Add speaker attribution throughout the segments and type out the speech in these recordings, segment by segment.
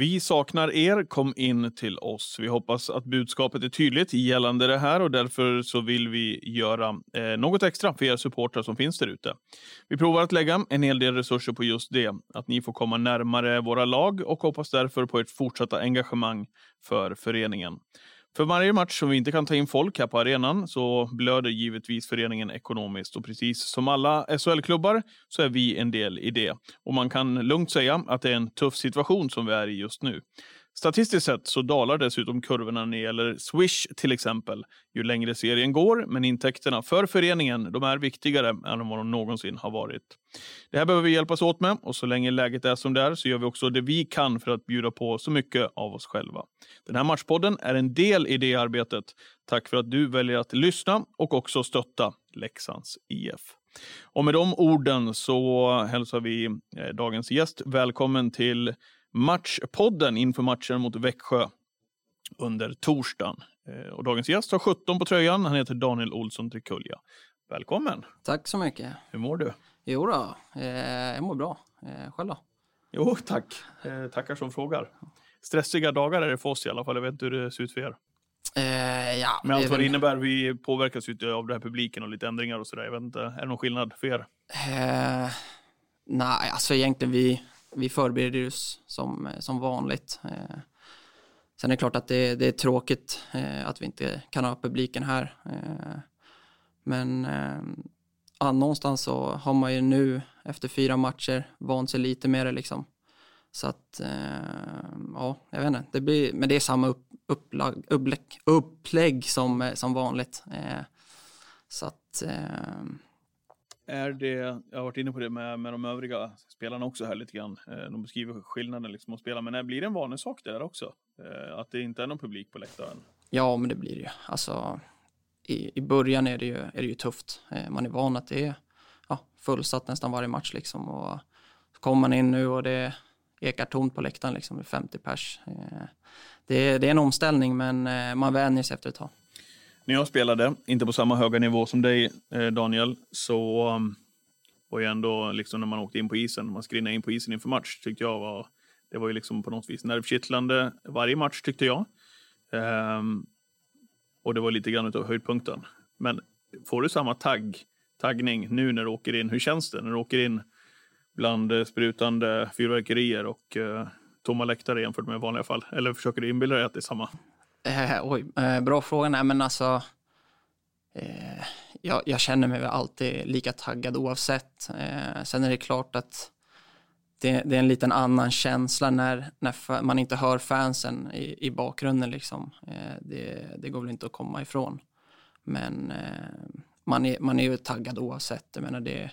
Speaker 1: Vi saknar er, kom in till oss. Vi hoppas att budskapet är tydligt gällande det här och därför så vill vi göra eh, något extra för er supportrar som finns där ute. Vi provar att lägga en hel del resurser på just det, att ni får komma närmare våra lag och hoppas därför på ert fortsatta engagemang för föreningen. För varje match som vi inte kan ta in folk här på arenan så blöder givetvis föreningen ekonomiskt och precis som alla SHL-klubbar så är vi en del i det. Och man kan lugnt säga att det är en tuff situation som vi är i just nu. Statistiskt sett så dalar dessutom kurvorna när det gäller Swish till exempel ju längre serien går, men intäkterna för föreningen de är viktigare än vad de någonsin har varit. Det här behöver vi hjälpas åt med och så länge läget är som det är så gör vi också det vi kan för att bjuda på så mycket av oss själva. Den här matchpodden är en del i det arbetet. Tack för att du väljer att lyssna och också stötta Leksands IF. Och med de orden så hälsar vi eh, dagens gäst välkommen till Matchpodden inför matchen mot Växjö under torsdagen. Eh, Och dagens gäst har 17 på tröjan. Han heter Daniel Olsson Trikulja. Välkommen!
Speaker 2: Tack så mycket.
Speaker 1: Hur mår du?
Speaker 2: Jo då, eh, jag mår bra. Eh, själv då?
Speaker 1: Jo, tack. Eh, tackar som frågar. Stressiga dagar är det för oss i alla fall. Jag vet inte hur det ser ut för er.
Speaker 2: Eh, ja,
Speaker 1: Men allt vad det innebär. Vi påverkas ju av den här publiken och lite ändringar och sådär. Jag vet inte, är det någon skillnad för er?
Speaker 2: Eh, nej, alltså egentligen vi, vi förbereder oss som, eh, som vanligt. Eh, sen är det klart att det, det är tråkigt eh, att vi inte kan ha publiken här. Eh, men eh, någonstans så har man ju nu efter fyra matcher vant sig lite med det liksom. Så att, eh, ja, jag vet inte. Det blir, men det är samma upp, upplag, upplägg, upplägg som, eh, som vanligt. Så att,
Speaker 1: är det, jag har varit inne på det med, med de övriga spelarna också här lite grann. Eh, de beskriver skillnaden liksom att spela. Men när blir det en vanlig sak det där också? Eh, att det inte är någon publik på läktaren?
Speaker 2: Ja, men det blir det ju. Alltså, i, I början är det ju, är det ju tufft. Eh, man är van att det är ja, fullsatt nästan varje match. Liksom. Och så kommer man in nu och det ekar tomt på läktaren, liksom, med 50 pers. Det är, det är en omställning, men man vänjer sig efter ett tag.
Speaker 1: När jag spelade, inte på samma höga nivå som dig eh, Daniel, så um, var ju ändå liksom när man åkte in på isen, man skrinnade in på isen inför match, tyckte jag var, det var ju liksom på något vis nervkittlande varje match tyckte jag. Ehm, och det var lite grann av höjdpunkten. Men får du samma tagg, taggning nu när du åker in? Hur känns det när du åker in bland eh, sprutande fyrverkerier och eh, tomma läktare jämfört med i vanliga fall? Eller försöker du inbilla dig att det är samma?
Speaker 2: Eh, oj, eh, bra fråga. Nej, men alltså, eh, jag, jag känner mig väl alltid lika taggad oavsett. Eh, sen är det klart att det, det är en liten annan känsla när, när man inte hör fansen i, i bakgrunden. Liksom. Eh, det, det går väl inte att komma ifrån. Men eh, man, är, man är ju taggad oavsett. Jag menar, det,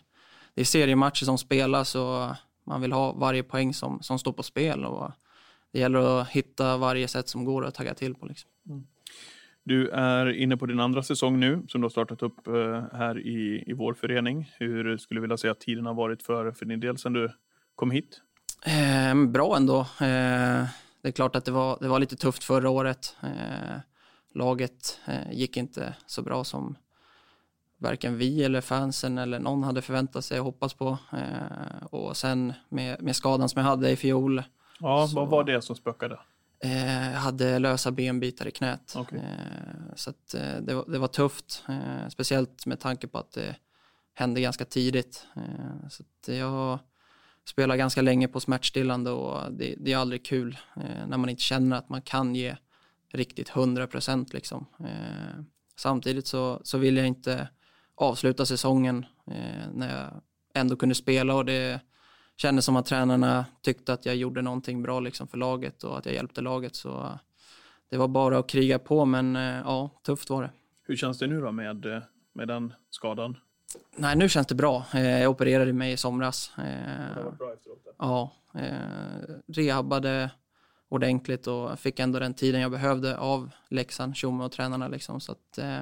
Speaker 2: det är seriematcher som spelas och man vill ha varje poäng som, som står på spel. Och det gäller att hitta varje sätt som går att tagga till på. Liksom.
Speaker 1: Du är inne på din andra säsong nu som du har startat upp eh, här i, i vår förening. Hur skulle du vilja säga att tiden har varit för, för din del sedan du kom hit?
Speaker 2: Eh, bra ändå. Eh, det är klart att det var, det var lite tufft förra året. Eh, laget eh, gick inte så bra som varken vi eller fansen eller någon hade förväntat sig och hoppats på. Eh, och sen med, med skadan som jag hade i fjol.
Speaker 1: Ja,
Speaker 2: Så-
Speaker 1: vad var det som spökade?
Speaker 2: Eh, hade lösa benbitar i knät.
Speaker 1: Okej.
Speaker 2: Eh, så att, eh, det, var, det var tufft. Eh, speciellt med tanke på att det hände ganska tidigt. Eh, så jag spelar ganska länge på smärtstillande och det, det är aldrig kul eh, när man inte känner att man kan ge riktigt 100 procent. Liksom. Samtidigt så, så vill jag inte avsluta säsongen när jag ändå kunde spela och det kändes som att tränarna tyckte att jag gjorde någonting bra liksom för laget och att jag hjälpte laget. Så det var bara att kriga på, men eh, ja, tufft var det.
Speaker 1: Hur känns det nu då med, eh, med den skadan?
Speaker 2: Nej, nu känns det bra. Eh, Jag opererade mig i somras. Eh,
Speaker 1: bra efteråt.
Speaker 2: Ja, eh, rehabbade ordentligt och fick ändå den tiden jag behövde av Leksand, Tjomme och tränarna liksom. Så att, eh,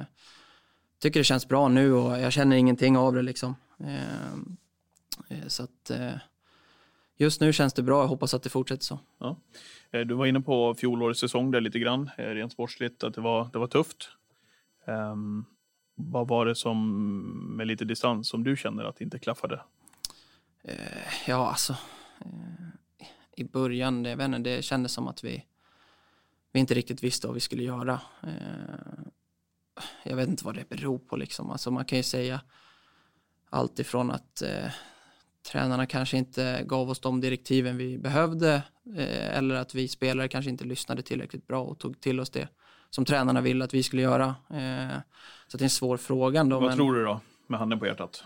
Speaker 2: tycker det känns bra nu och jag känner ingenting av det liksom. Eh, eh, så att eh, just nu känns det bra. Jag hoppas att det fortsätter så.
Speaker 1: Ja. Eh, Du var inne på fjolårets säsong där lite grann, eh, rent sportsligt, att det var, det var tufft. Ehm, vad var det som, med lite distans, som du känner att det inte klaffade?
Speaker 2: Eh, ja, alltså. Eh, I början, det, jag vet inte, det kändes som att vi, vi inte riktigt visste vad vi skulle göra. Eh, jag vet inte vad det beror på liksom. Alltså man kan ju säga allt ifrån att tränarna kanske inte gav oss de direktiven vi behövde eh, eller att vi spelare kanske inte lyssnade tillräckligt bra och tog till oss det som tränarna ville att vi skulle göra. Eh, så det är en svår fråga ändå.
Speaker 1: Vad
Speaker 2: men-
Speaker 1: tror du då, med handen på hjärtat?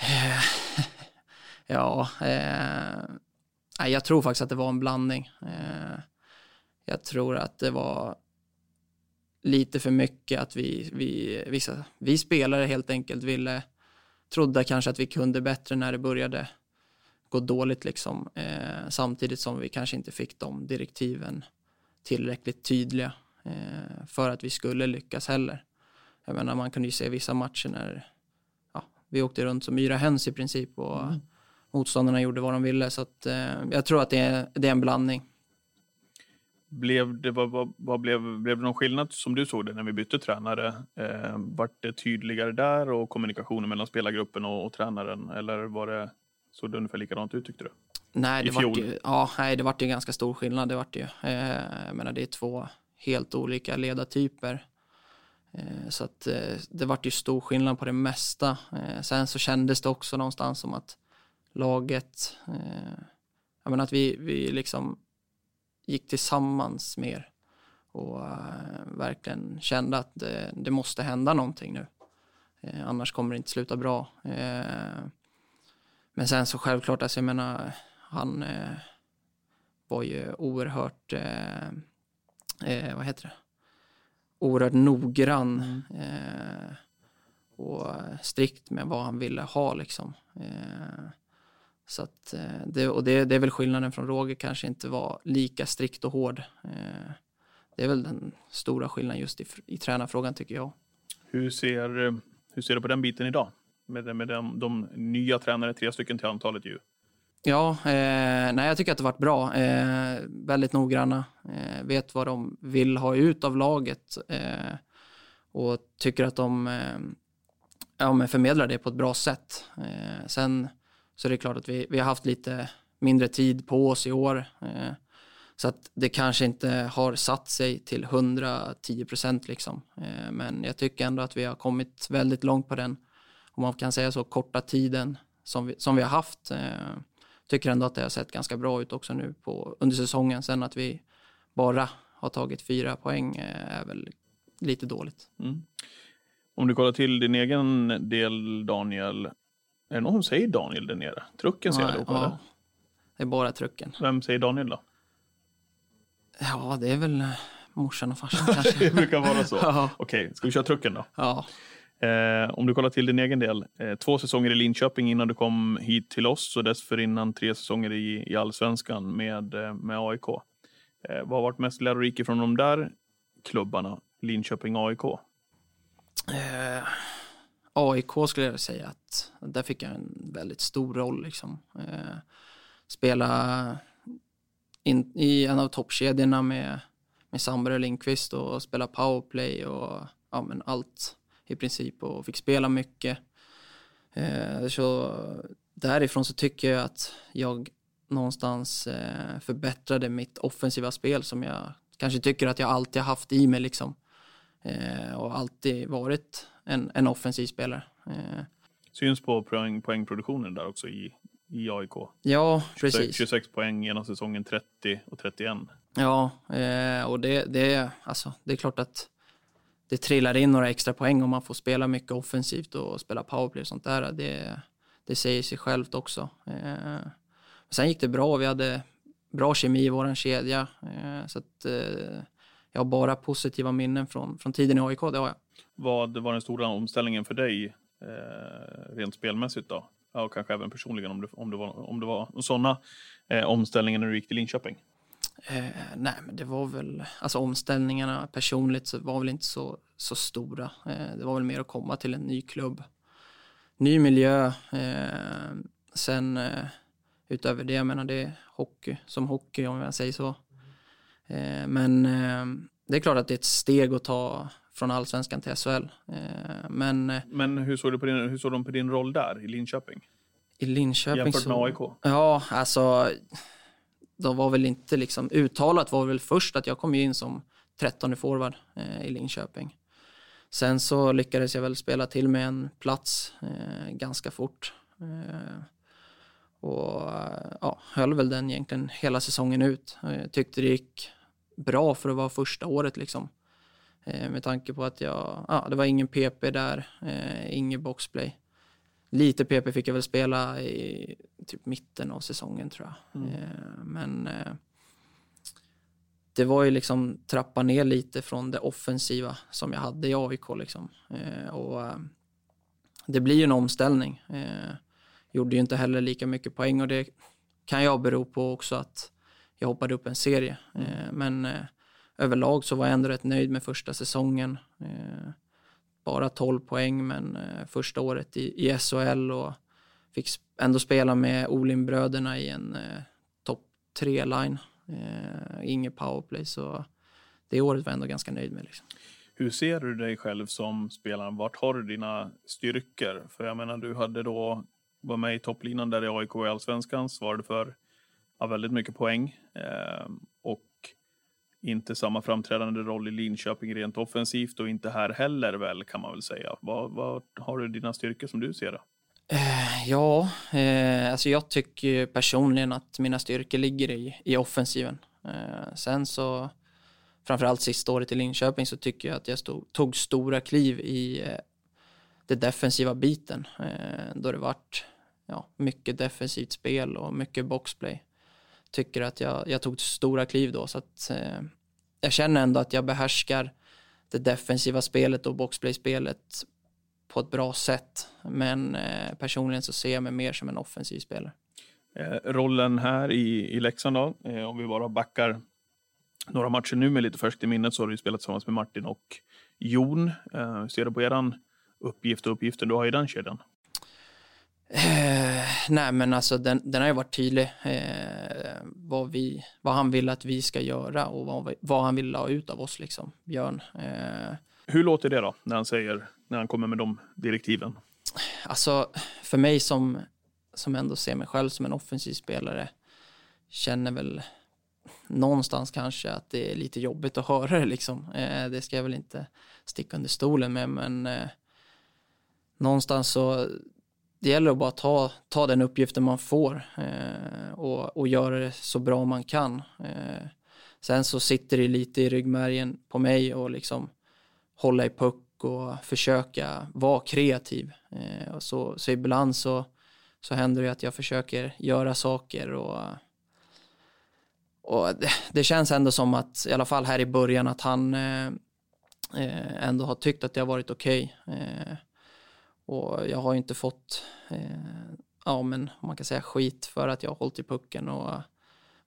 Speaker 2: Ja, eh, jag tror faktiskt att det var en blandning. Eh, jag tror att det var lite för mycket att vi, vi, vissa, vi spelare helt enkelt ville, trodde kanske att vi kunde bättre när det började gå dåligt liksom. Eh, samtidigt som vi kanske inte fick de direktiven tillräckligt tydliga eh, för att vi skulle lyckas heller. Jag menar, man kunde ju se vissa matcher när ja, vi åkte runt som yra höns i princip och motståndarna gjorde vad de ville. Så att, eh, jag tror att det är, det är en blandning.
Speaker 1: Blev det, vad, vad, blev, blev det någon skillnad som du såg det när vi bytte tränare? Eh, vart det tydligare där och kommunikationen mellan spelargruppen och, och tränaren? Eller var det, såg det ungefär likadant ut tyckte du?
Speaker 2: Nej, det vart
Speaker 1: fjol.
Speaker 2: ju, ja, nej, det vart ju ganska stor skillnad. Det vart ju. Eh, jag menar, det är två helt olika ledartyper. Eh, så att eh, det vart ju stor skillnad på det mesta. Eh, sen så kändes det också någonstans som att laget, eh, jag menar att vi, vi liksom gick tillsammans mer och eh, verkligen kände att det, det måste hända någonting nu. Eh, annars kommer det inte sluta bra. Eh, men sen så självklart, alltså jag menar, han var ju oerhört, eh, vad heter det, oerhört noggrann eh, och strikt med vad han ville ha liksom. Eh, så att eh, det, och det, det är väl skillnaden från Roger kanske inte var lika strikt och hård. Eh, det är väl den stora skillnaden just i, i tränarfrågan tycker jag.
Speaker 1: Hur ser, eh, hur ser du på den biten idag? Med, med de, de nya tränare, tre stycken till antalet ju.
Speaker 2: Ja, eh, nej, jag tycker att det varit bra. Eh, väldigt noggranna. Eh, vet vad de vill ha ut av laget. Och tycker att de ja, men förmedlar det på ett bra sätt. Sen så det är klart att vi, vi har haft lite mindre tid på oss i år. Eh, så att det kanske inte har satt sig till 110 procent liksom. Eh, men jag tycker ändå att vi har kommit väldigt långt på den, om man kan säga så, korta tiden som vi, som vi har haft. Eh, tycker ändå att det har sett ganska bra ut också nu på, under säsongen. Sen att vi bara har tagit fyra poäng eh, är väl lite dåligt.
Speaker 1: Mm. Om du kollar till din egen del, Daniel. Är det någon som säger Daniel där nere? Trucken säger allihopa, eller?
Speaker 2: det är bara trucken.
Speaker 1: Vem säger Daniel då?
Speaker 2: Ja, det är väl eh, morsan och farsan kanske.
Speaker 1: Det brukar vara så.
Speaker 2: Ja.
Speaker 1: Okej, ska vi köra trucken då?
Speaker 2: ja.
Speaker 1: Eh, om du kollar till din egen del. Eh, två säsonger i Linköping innan du kom hit till oss och dessförinnan tre säsonger i, i allsvenskan med, eh, med AIK. Eh, vad har varit mest lärorik från de där klubbarna? Linköping AIK.
Speaker 2: AIK skulle jag säga att där fick jag en väldigt stor roll. Liksom. Eh, spela in, i en av toppkedjorna med, med Sandberg och Lindqvist och spela powerplay och ja, men allt i princip och fick spela mycket. Eh, så därifrån så tycker jag att jag någonstans eh, förbättrade mitt offensiva spel som jag kanske tycker att jag alltid haft i mig liksom. Eh, och alltid varit en, en offensiv spelare. Eh,
Speaker 1: Syns på poäng, poängproduktionen där också i, i AIK.
Speaker 2: ja,
Speaker 1: 26,
Speaker 2: precis.
Speaker 1: 26 poäng ena säsongen, 30 och 31.
Speaker 2: Ja, eh, och det, det, alltså, det är klart att det trillar in några extra poäng om man får spela mycket offensivt och spela powerplay och sånt där. Det, det säger sig självt också. Eh, sen gick det bra, vi hade bra kemi i vår kedja. Eh, så att, eh, jag har bara positiva minnen från, från tiden i AIK, det har jag.
Speaker 1: Vad var den stora omställningen för dig eh, rent spelmässigt då? Ja, och kanske även personligen om det, om det var, om det var sådana eh, omställningar när du gick till Linköping.
Speaker 2: Eh, nej, men det var väl, alltså omställningarna personligt så var väl inte så, så stora. Eh, det var väl mer att komma till en ny klubb, ny miljö. Eh, sen eh, utöver det, jag menar det är hockey som hockey om jag säger så. Eh, men eh, det är klart att det är ett steg att ta från allsvenskan till SHL. Eh, men eh,
Speaker 1: Men hur såg, du på din, hur såg de på din roll där i Linköping?
Speaker 2: i Linköping
Speaker 1: Jämfört
Speaker 2: så...
Speaker 1: med AIK?
Speaker 2: Ja, alltså de var väl inte liksom uttalat var väl först att jag kom in som 13 forward eh, i Linköping. Sen så lyckades jag väl spela till med en plats eh, ganska fort. Eh, och ja, höll väl den egentligen hela säsongen ut. Eh, tyckte det gick bra för att vara första året liksom. Eh, med tanke på att jag, ja, det var ingen PP där, eh, ingen boxplay. Lite PP fick jag väl spela i typ mitten av säsongen tror jag.
Speaker 1: Mm.
Speaker 2: Eh, men eh, det var ju liksom trappa ner lite från det offensiva som jag hade i AIK liksom. Eh, och eh, det blir ju en omställning. Gjorde ju inte heller lika mycket poäng och det kan jag bero på också att jag hoppade upp en serie. Eh, men överlag så var jag ändå rätt nöjd med första säsongen. Eh, bara 12 poäng men eh, första året i, i SHL och fick ändå spela med Olin-bröderna i en eh, topp 3-line. Eh, inget powerplay så det året var jag ändå ganska nöjd med. Liksom.
Speaker 1: Hur ser du dig själv som spelare? Vart har du dina styrkor? För jag menar, du hade då var med i topplinan där i AIK i Allsvenskan, svarade för ja, väldigt mycket poäng eh, inte samma framträdande roll i Linköping rent offensivt och inte här heller väl kan man väl säga. Vad, vad har du dina styrkor som du ser det?
Speaker 2: Eh, ja, eh, alltså jag tycker personligen att mina styrkor ligger i, i offensiven. Eh, sen så, framförallt sista året i Linköping så tycker jag att jag stod, tog stora kliv i eh, det defensiva biten. Eh, då det vart ja, mycket defensivt spel och mycket boxplay. Tycker att jag, jag tog stora kliv då så att eh, jag känner ändå att jag behärskar det defensiva spelet och boxplay-spelet på ett bra sätt. Men eh, personligen så ser jag mig mer som en offensiv spelare.
Speaker 1: Eh, rollen här i, i Leksand då, eh, om vi bara backar några matcher nu med lite färskt i minnet så har du ju spelat tillsammans med Martin och Jon. Eh, hur ser du på eran uppgift och uppgiften du har i den kedjan?
Speaker 2: Eh, nej men alltså den, den har ju varit tydlig. Eh, vad, vi, vad han vill att vi ska göra och vad, vad han vill ha ut av oss liksom, Björn. Eh,
Speaker 1: Hur låter det då när han säger, när han kommer med de direktiven?
Speaker 2: Alltså, för mig som, som ändå ser mig själv som en offensiv spelare känner väl någonstans kanske att det är lite jobbigt att höra det liksom. Eh, det ska jag väl inte sticka under stolen med, men eh, någonstans så det gäller att bara ta, ta den uppgiften man får eh, och, och göra det så bra man kan. Eh, sen så sitter det lite i ryggmärgen på mig och liksom hålla i puck och försöka vara kreativ. Eh, och så, så ibland så, så händer det att jag försöker göra saker och, och det, det känns ändå som att, i alla fall här i början, att han eh, eh ändå har tyckt att det har varit okej. Eh, och jag har ju inte fått, eh, ja men om man kan säga skit för att jag har hållit i pucken och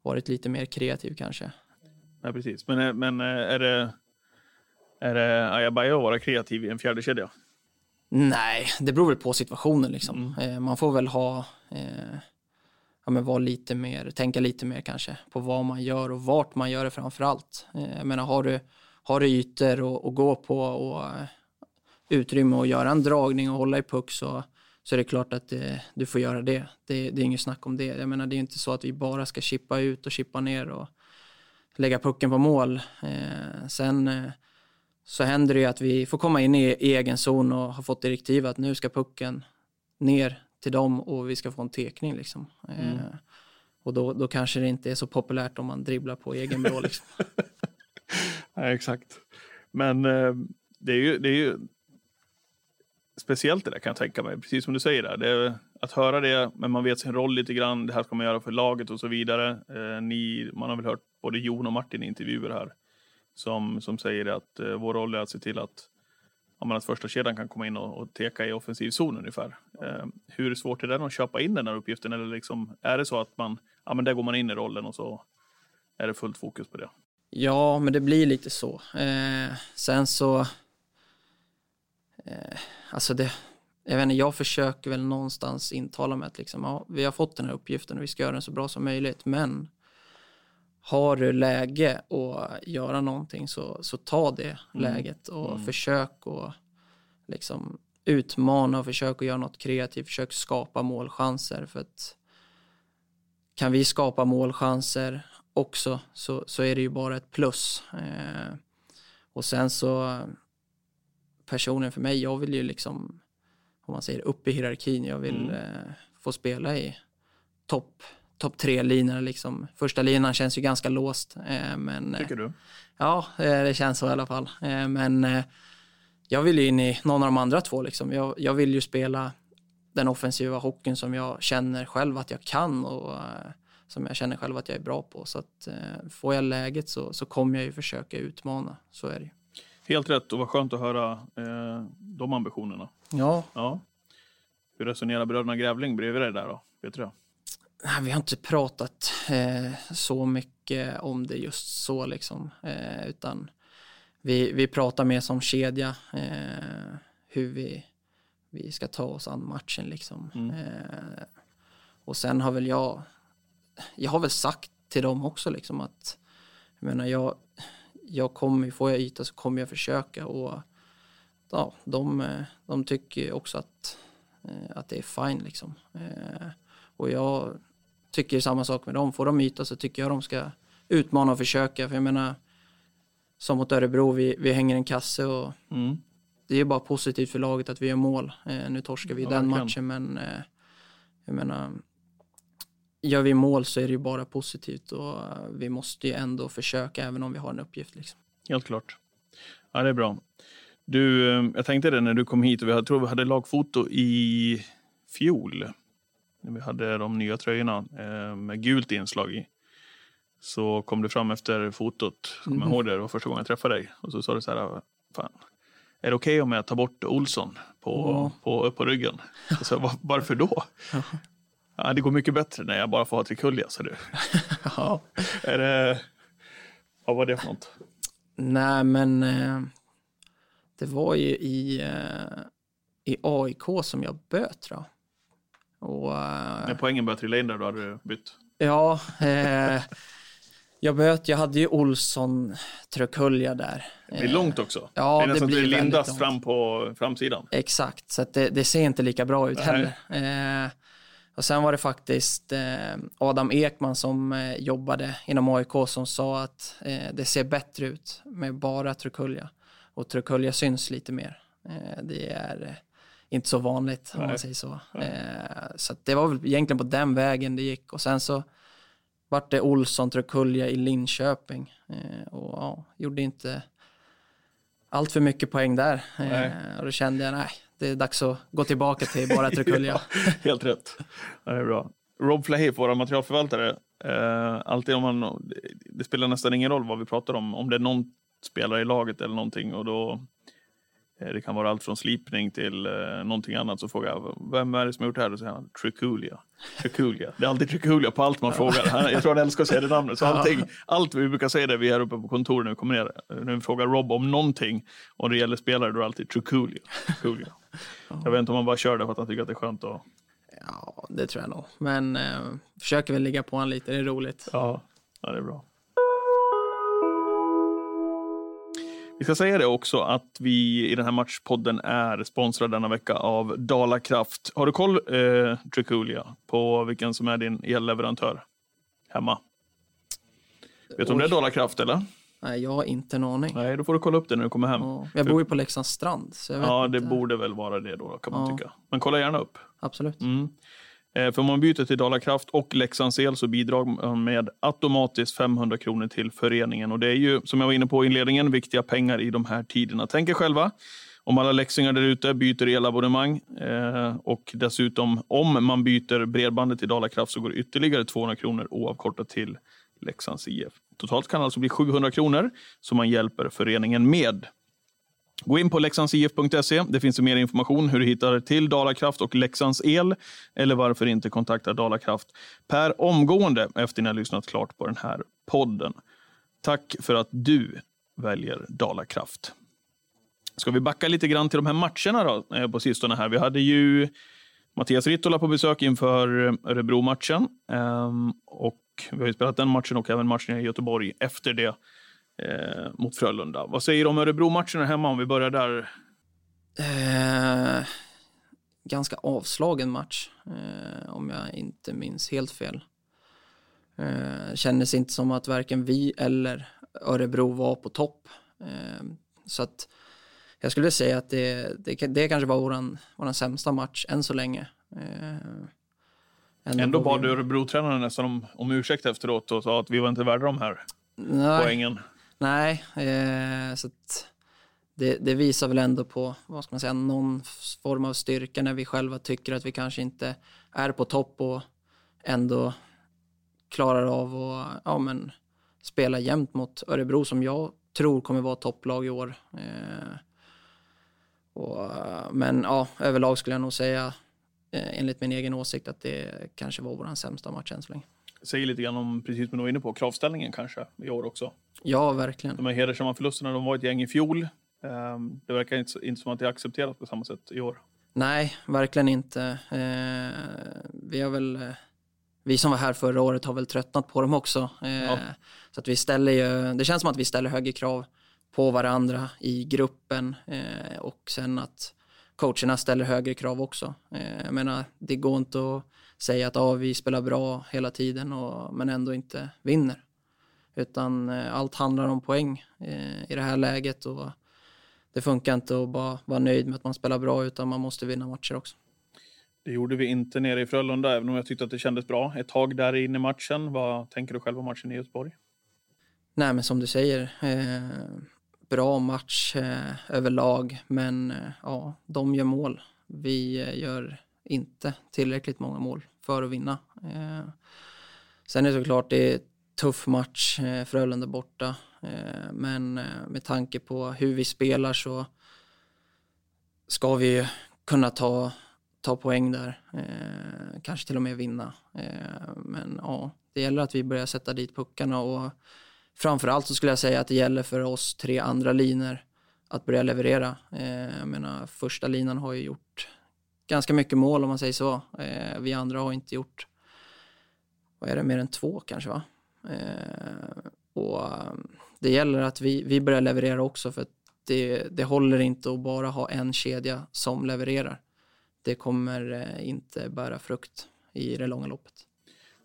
Speaker 2: varit lite mer kreativ kanske.
Speaker 1: Nej, precis. Men, eh, men eh, är det, är det ajabaja att vara kreativ i en fjärde kedja?
Speaker 2: Nej, det beror väl på situationen liksom. Eh, man får väl ha, eh, ja men vara lite mer, tänka lite mer kanske på vad man gör och vart man gör det framför allt. Eh, jag menar, har du, har du ytor att att gå på och utrymme att göra en dragning och hålla i puck så, så är det klart att eh, du får göra det. det. Det är inget snack om det. Jag menar, det är inte så att vi bara ska chippa ut och chippa ner och lägga pucken på mål. Eh, sen eh, så händer det ju att vi får komma in i, i egen zon och har fått direktiv att nu ska pucken ner till dem och vi ska få en tekning liksom. Eh, och då, då kanske det inte är så populärt om man dribblar på egen blå liksom.
Speaker 1: Nej, exakt. Men eh, det är ju, det är ju speciellt det där kan jag tänka mig. Precis som du säger där. Det är, att höra det, men man vet sin roll lite grann. Det här ska man göra för laget och så vidare. Eh, ni, man har väl hört både Jon och Martin i intervjuer här som, som säger att eh, vår roll är att se till att, ja, men att första kedjan kan komma in och, och teka i offensiv zon ungefär. Eh, hur svårt är det att köpa in den här uppgiften? Eller liksom, är det så att man, ja men där går man in i rollen och så är det fullt fokus på det?
Speaker 2: Ja, men det blir lite så. Eh, sen så... Eh, alltså det... Jag vet inte, jag försöker väl någonstans intala mig att liksom, ja, vi har fått den här uppgiften och vi ska göra den så bra som möjligt, men har du läge att göra någonting så, så ta det läget och försök att liksom utmana och försök att göra något kreativt, försök skapa målchanser för att kan vi skapa målchanser också så, så är det ju bara ett plus. Eh, och sen så personen för mig, jag vill ju liksom om man säger upp i hierarkin, jag vill eh, få spela i topp topp tre linorna liksom. Första linan känns ju ganska låst. Eh, men, eh,
Speaker 1: Tycker du?
Speaker 2: Ja, eh, det känns så i alla fall. Eh, Men jag vill ju in i någon av de andra två. Liksom. Jag, jag vill ju spela den offensiva hockeyn som jag känner själv att jag kan och som jag känner själv att jag är bra på. Så att får jag läget så, så kommer jag ju försöka utmana. Så är det ju.
Speaker 1: Helt rätt och vad skönt att höra eh, de ambitionerna.
Speaker 2: Ja,
Speaker 1: Ja. Hur resonerar bröderna Grävling bredvid dig där då? Vet du det?
Speaker 2: nej, vi har inte pratat eh, så mycket om det just så liksom. Eh, utan vi, vi pratar mer som kedja. Eh, hur vi, vi ska ta oss an matchen liksom. Eh, och sen har väl jag, jag har väl sagt till dem också liksom att, jag menar jag, jag kommer, får jag yta så kommer jag försöka och ja, de, de tycker också att, eh, att det är fine liksom. Eh, och jag tycker samma sak med dem. Får de yta så tycker jag de ska utmana och försöka. För jag menar, som mot Örebro, vi, vi hänger en kasse och
Speaker 1: Mm.
Speaker 2: det är bara positivt för laget att vi gör mål. Eh, nu torskar vi
Speaker 1: Ja,
Speaker 2: den
Speaker 1: verkligen.
Speaker 2: matchen, men jag menar, gör vi mål så är det ju bara positivt och eh, vi måste ju ändå försöka även om vi har en uppgift. Liksom.
Speaker 1: Helt klart. Ja, det är bra. Du, eh, jag tänkte det när du kom hit och vi hade, tror vi hade lagfoto i fjol. När vi hade de nya tröjorna eh, med gult inslag i. Så kom du fram efter fotot, kommer jag ihåg det, det var första gången jag träffade dig. Och så sa du så här, fan, är det okej om jag tar bort Olsson på,
Speaker 2: Ja.
Speaker 1: på, på ryggen? Och så, "Va- varför då? Ja, det går mycket bättre när jag bara får ha Trikulja, sa du.
Speaker 2: Ja.
Speaker 1: Är det, vad var det för något?
Speaker 2: Nej, men eh, det var ju i, eh, i AIK som jag böt jag. Och, eh,
Speaker 1: När poängen började trilla in där, då hade du bytt.
Speaker 2: Ja, eh, jag böt, jag hade ju Olsson Trökulja där.
Speaker 1: Det är långt också.
Speaker 2: ja,
Speaker 1: det är
Speaker 2: det blir
Speaker 1: det lindas fram på framsidan.
Speaker 2: Exakt, så det, det ser inte lika bra ut
Speaker 1: Nej.
Speaker 2: heller. Eh, och sen var det faktiskt eh, Adam Ekman som eh, jobbade inom AIK som sa att eh, det ser bättre ut med bara Trukulja. Och Trukulja syns lite mer. Det är inte så vanligt om
Speaker 1: Nej.
Speaker 2: man säger så. Så det var väl egentligen på den vägen det gick. Och sen så vart det Olsson Trukulja i Linköping. Och ja, gjorde inte allt för mycket poäng där. Och då kände jag, nej, det är dags att gå tillbaka till bara Trukulja.
Speaker 1: Helt rätt. Ja, det är bra. Rob Flahay, vår materialförvaltare. Eh, alltid om man, det spelar nästan ingen roll vad vi pratar om. Om det är någon spelare i laget eller någonting. Och då, det kan vara allt från slipning till eh, någonting annat. Så frågar jag, vem är det som har gjort det här? Då säger han, Trikulia. Trikulia. Det är alltid Trikulia på allt man frågar. Han, jag tror han älskar att säga det namnet. Så allting, allt vi brukar säga det vi är uppe på kontoret när vi kommer ner. När vi frågar Rob om någonting och det gäller spelare, då är det alltid Trikulia. Trikulia. Jag vet inte om man bara kör det för att han tycker att det är skönt att
Speaker 2: Ja, det tror jag nog. Men eh, försöker väl ligga på honom lite, det är roligt.
Speaker 1: Ja, ja det är bra. Vi ska säga det också att vi i den här matchpodden är sponsrade denna vecka av Dala Kraft. Har du koll, eh, Triculia, på vilken som är din elleverantör hemma? Vet du om det är
Speaker 2: Oj.
Speaker 1: Dala Kraft eller?
Speaker 2: Nej, jag har inte en aning.
Speaker 1: Nej, då får du kolla upp det när du kommer hem.
Speaker 2: Ja, jag bor ju på Leksands strand, så jag vet
Speaker 1: Ja, det
Speaker 2: inte.
Speaker 1: borde väl vara det då, kan man
Speaker 2: Ja.
Speaker 1: tycka. Men kolla gärna upp.
Speaker 2: Absolut.
Speaker 1: Mm. Eh, för om man byter till Dalakraft och Leksands El så bidrar man med automatiskt 500 kronor till föreningen. Och det är ju, som jag var inne på i inledningen, viktiga pengar i de här tiderna. Tänk er själva om alla leksingar där ute byter elabonnemang eh, och dessutom om man byter bredbandet till Dalakraft så går det ytterligare 200 kronor oavkortat till Leksands IF. Totalt kan det alltså bli 700 kronor som man hjälper föreningen med. Gå in på leksandsif.se. Det finns mer information hur du hittar till Dalakraft och Leksands El eller varför inte kontakta Dalakraft per omgående efter ni har lyssnat klart på den här podden. Tack för att du väljer Dalakraft. Ska vi backa lite grann till de här matcherna då, eh, på sistone här. Vi hade ju Mattias Rittola på besök inför Örebro-matchen. Ehm, och vi har ju spelat den matchen och även matchen i Göteborg efter det eh, mot Frölunda. Vad säger du om Örebro-matchen hemma om vi börjar där?
Speaker 2: Eh, ganska avslagen match, eh, om jag inte minns helt fel. Eh, kändes inte som att varken vi eller Örebro var på topp. Eh, så att jag skulle säga att det, det, det kanske var våran, våran sämsta match än så länge. Eh,
Speaker 1: Ändå bad vi... Örebro-tränaren nästan om, om ursäkt efteråt och sa att vi var inte värda de här
Speaker 2: Nej.
Speaker 1: poängen.
Speaker 2: Nej, eh, så det, det, visar väl ändå på vad ska man säga, någon form av styrka när vi själva tycker att vi kanske inte är på topp och ändå klarar av att ja, men, spela jämnt mot Örebro som jag tror kommer vara topplag i år. Eh, och, men ja, överlag skulle jag nog säga eh, enligt min egen åsikt att det kanske var vår sämsta match än så länge
Speaker 1: säger lite grann om, precis som du var inne på, kravställningen kanske i år också.
Speaker 2: Ja, verkligen.
Speaker 1: De här hedersamma förlusterna, de var ett gäng i fjol. Ehm, det verkar inte, inte som att det är accepterat på samma sätt i år.
Speaker 2: Nej, verkligen inte. Eh, vi har väl, eh, vi som var här förra året har väl tröttnat på dem också. Eh, ja. Så att vi ställer ju, det känns som att vi ställer högre krav på varandra i gruppen och sen att coacherna ställer högre krav också. Jag menar, det går inte att säga att ah, vi spelar bra hela tiden och, men ändå inte vinner. Utan eh, allt handlar om poäng eh, i det här läget och det funkar inte att bara vara nöjd med att man spelar bra utan man måste vinna matcher också.
Speaker 1: Det gjorde vi inte nere i Frölunda, även om jag tyckte att det kändes bra ett tag där inne i matchen. Vad tänker du själv om matchen i Göteborg?
Speaker 2: Nej, men som du säger, eh, bra match eh, överlag, men eh, ja, de gör mål. Vi eh, gör inte tillräckligt många mål för att vinna. Eh, sen är det såklart det är tuff match, eh, Frölunda borta, eh, men eh, med tanke på hur vi spelar så ska vi kunna ta, ta poäng där, eh, kanske till och med vinna. Eh, men ja, det gäller att vi börjar sätta dit puckarna och framförallt så skulle jag säga att det gäller för oss tre andra linor att börja leverera. jag menar, första linan har ju gjort ganska mycket mål om man säger så. Eh, vi andra har inte gjort, vad är det, mer än två kanske va? Eh, och eh, det gäller att vi, vi börjar leverera också för att det, det håller inte att bara ha en kedja som levererar. Det kommer eh, inte bära frukt i det långa loppet.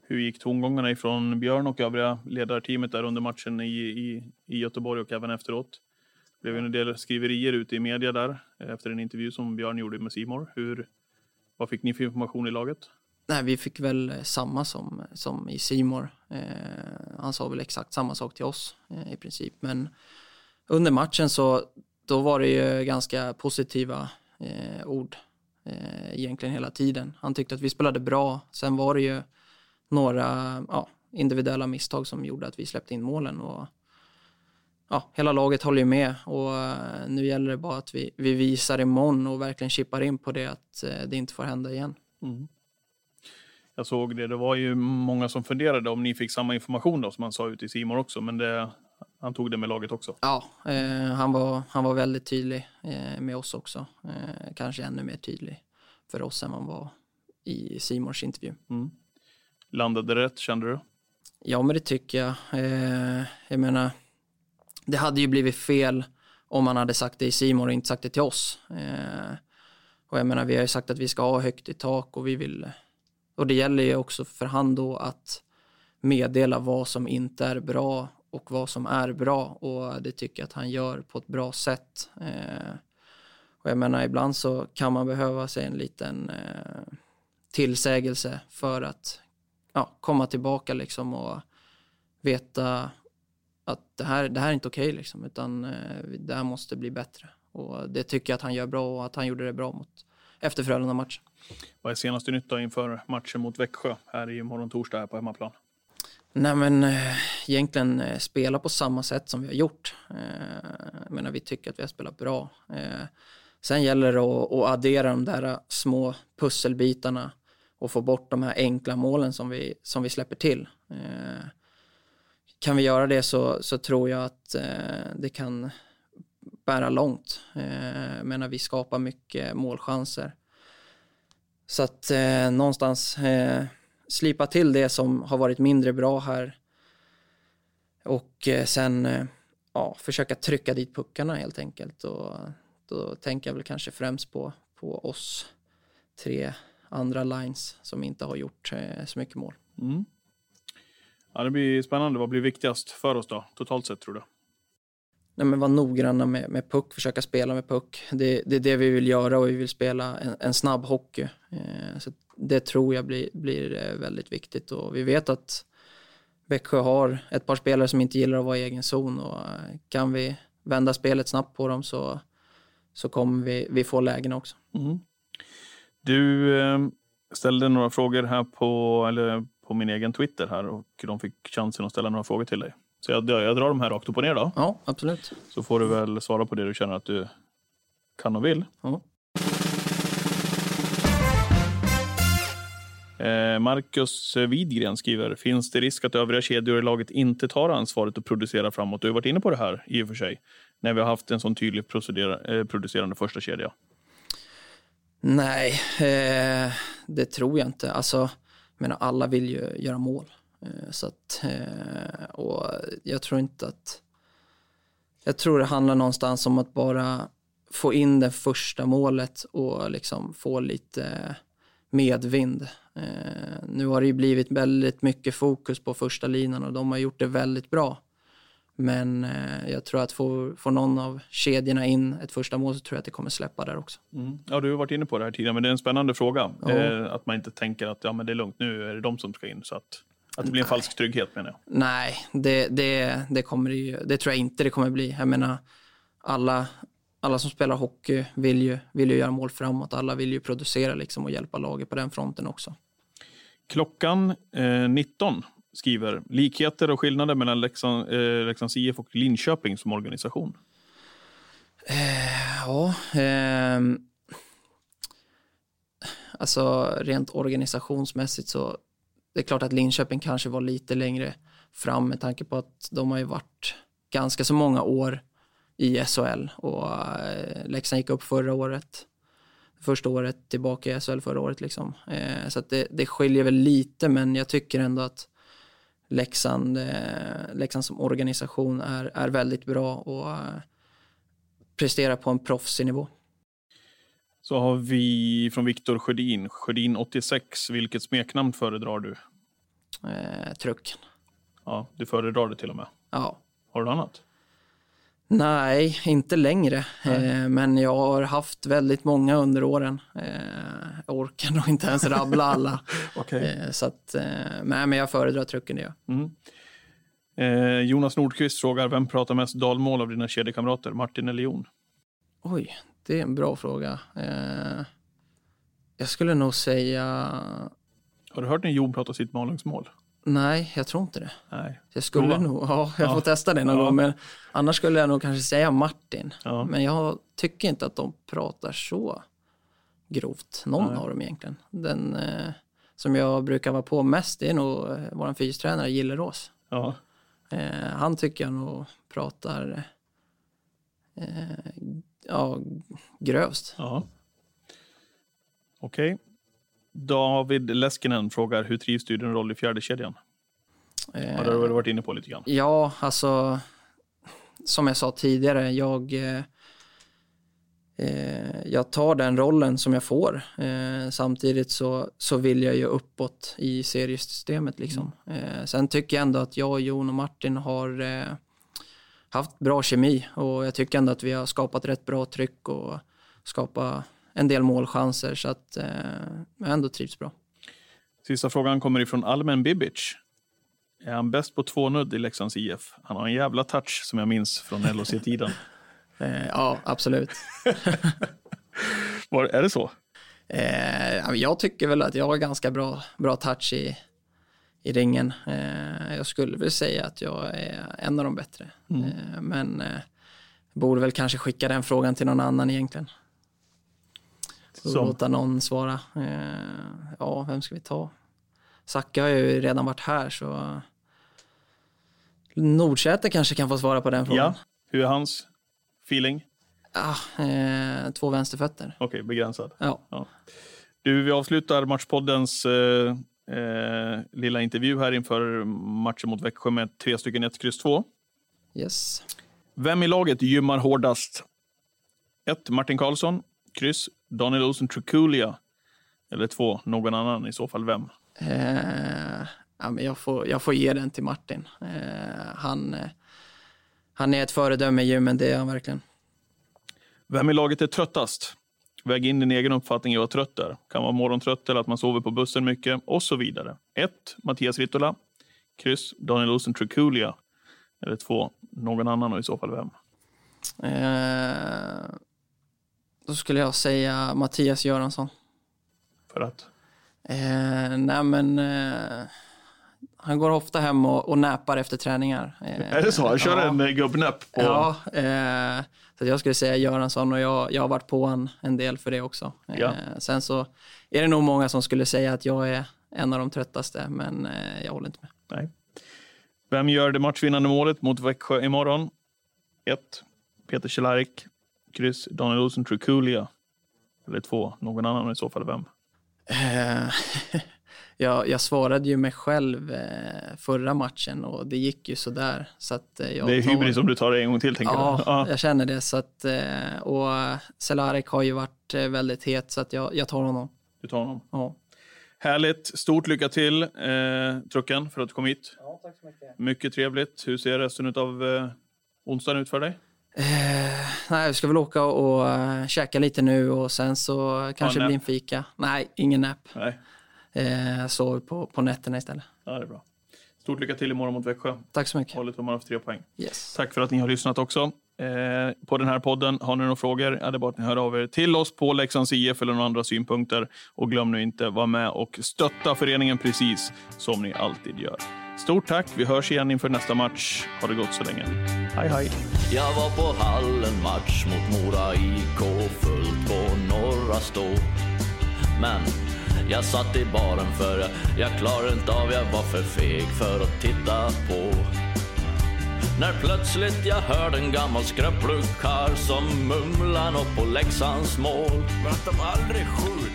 Speaker 1: Hur gick tongångarna ifrån Björn och övriga ledarteamet där under matchen i, i, i Göteborg och även efteråt? Det blev en del skriverier ute i media där eh, efter en intervju som Björn gjorde med Simor. Hur, vad fick ni för information i laget?
Speaker 2: Nej, vi fick väl eh, samma som, som i Simor. Eh, han sa väl exakt samma sak till oss eh, i princip. Men under matchen så då var det ju ganska positiva eh, ord eh, egentligen hela tiden. Han tyckte att vi spelade bra. Sen var det ju några ja, individuella misstag som gjorde att vi släppte in målen. Och ja, hela laget håller ju med och eh, nu gäller det bara att vi, vi visar imorgon och verkligen chippar in på det att eh, det inte får hända igen. Mm.
Speaker 1: Jag såg det, det var ju många som funderade om ni fick samma information då som han sa ute i Simon också, men det, han tog det med laget också.
Speaker 2: Ja, eh, han, var, han var väldigt tydlig eh, med oss också. Eh, kanske ännu mer tydlig för oss än han var i Simons intervju. Mm.
Speaker 1: Landade rätt, kände du?
Speaker 2: Ja, men det tycker jag. Eh, jag menar, det hade ju blivit fel om man hade sagt det i Simon och inte sagt det till oss. Eh, och jag menar, vi har ju sagt att vi ska ha högt i tak och vi vill, och det gäller ju också för han då att meddela vad som inte är bra och vad som är bra och det tycker jag att han gör på ett bra sätt. Eh, och jag menar, ibland så kan man behöva sig en liten eh, tillsägelse för att ja, komma tillbaka liksom och veta att det här, det här är inte okej okay, liksom, utan eh, det här måste bli bättre. Och det tycker jag att han gör bra och att han gjorde det bra mot efter Frölunda-matchen.
Speaker 1: Vad är senaste nytt inför matchen mot Växjö här i morgon torsdag här på hemmaplan?
Speaker 2: Nej men eh, egentligen eh, spela på samma sätt som vi har gjort. Jag menar vi tycker att vi har spelat bra. Sen gäller det att, att addera de där små pusselbitarna och få bort de här enkla målen som vi, som vi släpper till. Eh, kan vi göra det så, så tror jag att eh, det kan bära långt. Eh, menar vi skapar mycket målchanser. Så att eh, någonstans eh, slipa till det som har varit mindre bra här. Och eh, sen eh, ja, försöka trycka dit puckarna helt enkelt. Och då tänker jag väl kanske främst på, på oss tre andra lines som inte har gjort eh, så mycket mål.
Speaker 1: Mm. Ja, det blir spännande. Vad blir viktigast för oss då, totalt sett tror du?
Speaker 2: Nej, men vara noggranna med, med puck, försöka spela med puck. Det, det är det vi vill göra och vi vill spela en, en snabb hockey. Eh, så det tror jag blir, blir eh, väldigt viktigt och vi vet att Växjö har ett par spelare som inte gillar att vara i egen zon och eh, kan vi vända spelet snabbt på dem så, så kommer vi, vi få lägen också.
Speaker 1: Mm. Du eh, ställde några frågor här på, eller på min egen Twitter här och de fick chansen att ställa några frågor till dig. Så jag, jag drar de här rakt upp och ner då.
Speaker 2: Ja, absolut.
Speaker 1: Så får du väl svara på det du känner att du kan och vill.
Speaker 2: Ja.
Speaker 1: Eh, Marcus Widgren skriver, finns det risk att övriga kedjor i laget inte tar ansvaret att producera framåt? Du har varit inne på det här i och för sig, när vi har haft en sån tydlig eh, producerande första kedja.
Speaker 2: Nej, eh, det tror jag inte. Alltså, menar, alla vill ju göra mål. Eh, så att, eh, och jag tror inte att... Jag tror det handlar någonstans om att bara få in det första målet och liksom få lite medvind. Eh, nu har det ju blivit väldigt mycket fokus på första linan och de har gjort det väldigt bra. Men eh, jag tror att får, får någon av kedjorna in ett första mål så tror jag att det kommer släppa där också.
Speaker 1: Mm. Ja, du har varit inne på det här tidigare, men det är en spännande fråga.
Speaker 2: Ja.
Speaker 1: Eh, att man inte tänker att ja, men det är lugnt, nu är det de som ska in. Så att, att det blir en falsk trygghet menar jag.
Speaker 2: Nej, det, det, det kommer det det tror jag inte det kommer bli. Jag menar, alla, alla som spelar hockey vill ju, vill ju göra mål framåt. Alla vill ju producera liksom och hjälpa laget på den fronten också.
Speaker 1: Klockan eh, 19 skriver likheter och skillnader mellan Leksand, eh, Leksands IF och Linköping som organisation.
Speaker 2: Eh, ja, eh, alltså rent organisationsmässigt så det är klart att Linköping kanske var lite längre fram med tanke på att de har ju varit ganska så många år i SHL och eh, Leksand gick upp förra året. Första året tillbaka i SHL förra året liksom. Eh, så att det, det skiljer väl lite men jag tycker ändå att Leksand, eh, Leksand som organisation är, är väldigt bra och eh, presterar på en proffsig nivå.
Speaker 1: Så har vi från Viktor Sjödin, Sjödin 86. Vilket smeknamn föredrar du?
Speaker 2: Eh, trucken.
Speaker 1: Ja, du föredrar det till och med.
Speaker 2: Ja.
Speaker 1: Har du något annat?
Speaker 2: Nej, inte längre. Eh, men jag har haft väldigt många under åren. Eh, jag orkar nog inte ens rabbla alla.
Speaker 1: Okej.
Speaker 2: eh, så att, nej, men jag föredrar trucken det. gör.
Speaker 1: Mm. Eh, Jonas Nordqvist frågar, vem pratar mest dalmål av dina kedjekamrater? Martin eller Jon?
Speaker 2: Oj, det är en bra fråga. Eh, jag skulle nog säga...
Speaker 1: Har du hört när Jon pratar sitt Malungsmål?
Speaker 2: Nej, jag tror inte det.
Speaker 1: Nej.
Speaker 2: Jag skulle
Speaker 1: Prova.
Speaker 2: nog, ja, jag
Speaker 1: Ja.
Speaker 2: får testa det någon
Speaker 1: Ja.
Speaker 2: gång. Men annars skulle jag nog kanske säga Martin.
Speaker 1: Ja.
Speaker 2: Men jag tycker inte att de pratar så grovt, någon
Speaker 1: Nej.
Speaker 2: av dem egentligen. Den eh, som jag brukar vara på mest det är nog eh, vår fystränare Gillerås.
Speaker 1: Ja.
Speaker 2: Eh, han tycker jag nog pratar eh, ja, grövst.
Speaker 1: ja. Okej. David Leskinen frågar, hur trivs du i din roll i fjärde kedjan?
Speaker 2: Eh,
Speaker 1: Ja, det har du varit inne på lite grann.
Speaker 2: Ja, alltså som jag sa tidigare, jag, eh, eh, jag tar den rollen som jag får. Eh, samtidigt så, så vill jag ju uppåt i seriesystemet. Liksom. Eh, sen tycker jag ändå att jag, Jon och Martin har eh, haft bra kemi och jag tycker ändå att vi har skapat rätt bra tryck och skapat en del målchanser så att eh, jag ändå trivs bra.
Speaker 1: Sista frågan kommer ifrån Almen Bibic. Är han bäst på tvånudd i Leksands IF? Han har en jävla touch som jag minns från LHC-tiden.
Speaker 2: Eh, ja, absolut.
Speaker 1: Var, är det så?
Speaker 2: Eh, jag tycker väl att jag har ganska bra, bra touch i, i ringen. Eh, jag skulle väl säga att jag är en av de bättre.
Speaker 1: Mm.
Speaker 2: Eh, men eh, borde väl kanske skicka den frågan till någon annan egentligen. Och
Speaker 1: Som?
Speaker 2: låta någon svara. Eh, ja, vem ska vi ta? Zacke har ju redan varit här så Nordsäter kanske kan få svara på den frågan.
Speaker 1: Ja. Hur är hans feeling?
Speaker 2: Ah, eh, två vänsterfötter.
Speaker 1: Okej, begränsad.
Speaker 2: Ja.
Speaker 1: Du, vi avslutar Matchpoddens eh, eh, lilla intervju här inför matchen mot Växjö med tre stycken 1, kryss 2.
Speaker 2: Yes.
Speaker 1: Vem i laget gymmar hårdast? 1. Martin Karlsson. Kryss. Daniel Olsen Trukulia. Eller 2. Någon annan, i så fall vem?
Speaker 2: Eh, ja, men jag, får, jag får ge den till Martin. Eh, han, eh, han är ett föredöme i gymmen, det är han verkligen.
Speaker 1: Vem i laget är tröttast? Väg in din egen uppfattning i vad trött är. Kan vara morgontrött eller att man sover på bussen mycket och så vidare. 1. Mattias Vittola. Kryss. Daniel Olsen Trukulia. Eller 2. Någon annan och i så fall vem?
Speaker 2: Eh, då skulle jag säga Mattias Göransson.
Speaker 1: För att?
Speaker 2: Eh, nej men, eh, han går ofta hem och, och näpar efter träningar. Eh,
Speaker 1: Är det så? Han kör
Speaker 2: ja.
Speaker 1: en eh, gubbnäpp på...
Speaker 2: Ja, eh, så jag skulle säga Göransson och jag, jag har varit på han en del för det också. Eh,
Speaker 1: Ja.
Speaker 2: Sen så är det nog många som skulle säga att jag är en av de tröttaste, men eh, jag håller inte med.
Speaker 1: Nej. Vem gör det matchvinnande målet mot Växjö imorgon? 1. Peter Cehlarik. Kryss. Daniel Olsen Trukulia. Eller 2. Någon annan i så fall vem?
Speaker 2: Eh, jag, jag svarade ju mig själv eh, förra matchen och det gick ju sådär. Så att, eh, jag
Speaker 1: det är
Speaker 2: tar-
Speaker 1: hybris om du tar det en gång till, tänker
Speaker 2: Ja,
Speaker 1: du? Ja.
Speaker 2: jag känner det. Så att, och Cehlarik har ju varit väldigt het, så att jag, jag tar honom.
Speaker 1: Du tar honom.
Speaker 2: Ja.
Speaker 1: Härligt. Stort lycka till, eh, Trucken, för att du kom hit.
Speaker 2: Ja, tack så mycket.
Speaker 1: Mycket trevligt. Hur ser resten av eh, onsdagen ut för dig?
Speaker 2: Eh, nej, vi ska väl åka och uh, käka lite nu och sen så kanske det blir en fika. Nej, ingen nap.
Speaker 1: Nej,
Speaker 2: Eh, sov på, på nätterna istället.
Speaker 1: ja, det är bra. Stort lycka till imorgon mot Växjö.
Speaker 2: Tack så mycket.
Speaker 1: Håller tummarna för tre poäng.
Speaker 2: Yes.
Speaker 1: Tack för att ni har lyssnat också. Eh, på den här podden, har ni några frågor, är det bara att ni hör av er till oss på Leksands IF eller några andra synpunkter. Och glöm nu inte, vara med och stötta föreningen precis som ni alltid gör. Stort tack, vi hörs igen inför nästa match. Ha det gott så länge. Hej hej!
Speaker 3: Jag var på hallen match mot Mora IK fullt på norra stå. Men jag satt i baren för jag, jag klarade inte av, jag var för feg för att titta på. När plötsligt jag hörde en gammal skröplig karl som mumlade något på Leksands mål.
Speaker 4: Men att de aldrig skjut.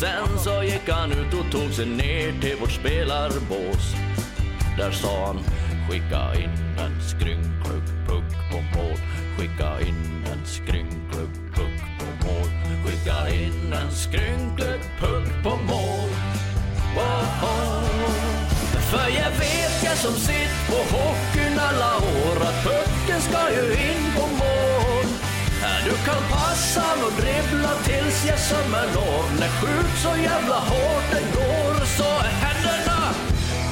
Speaker 3: Sen så gick han ut och tog sig ner till vårt spelarbås. Där sa han, skicka in en skrynklig puck på mål. Skicka in en skrynklig puck på mål. Skicka in en skrynklig puck på mål. Wow. För jag vet jag som sitt på hockeyn alla år att pucken ska ju in på mål. Du kan passa och dribbla tills jag sömmer lov När skjut så jävla hårt det går så är händerna.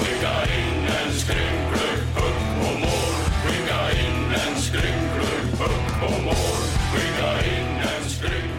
Speaker 3: Skicka in en skrynklig puck och mål. Skicka in en skrynklig puck och mål. Skicka in en skrynklig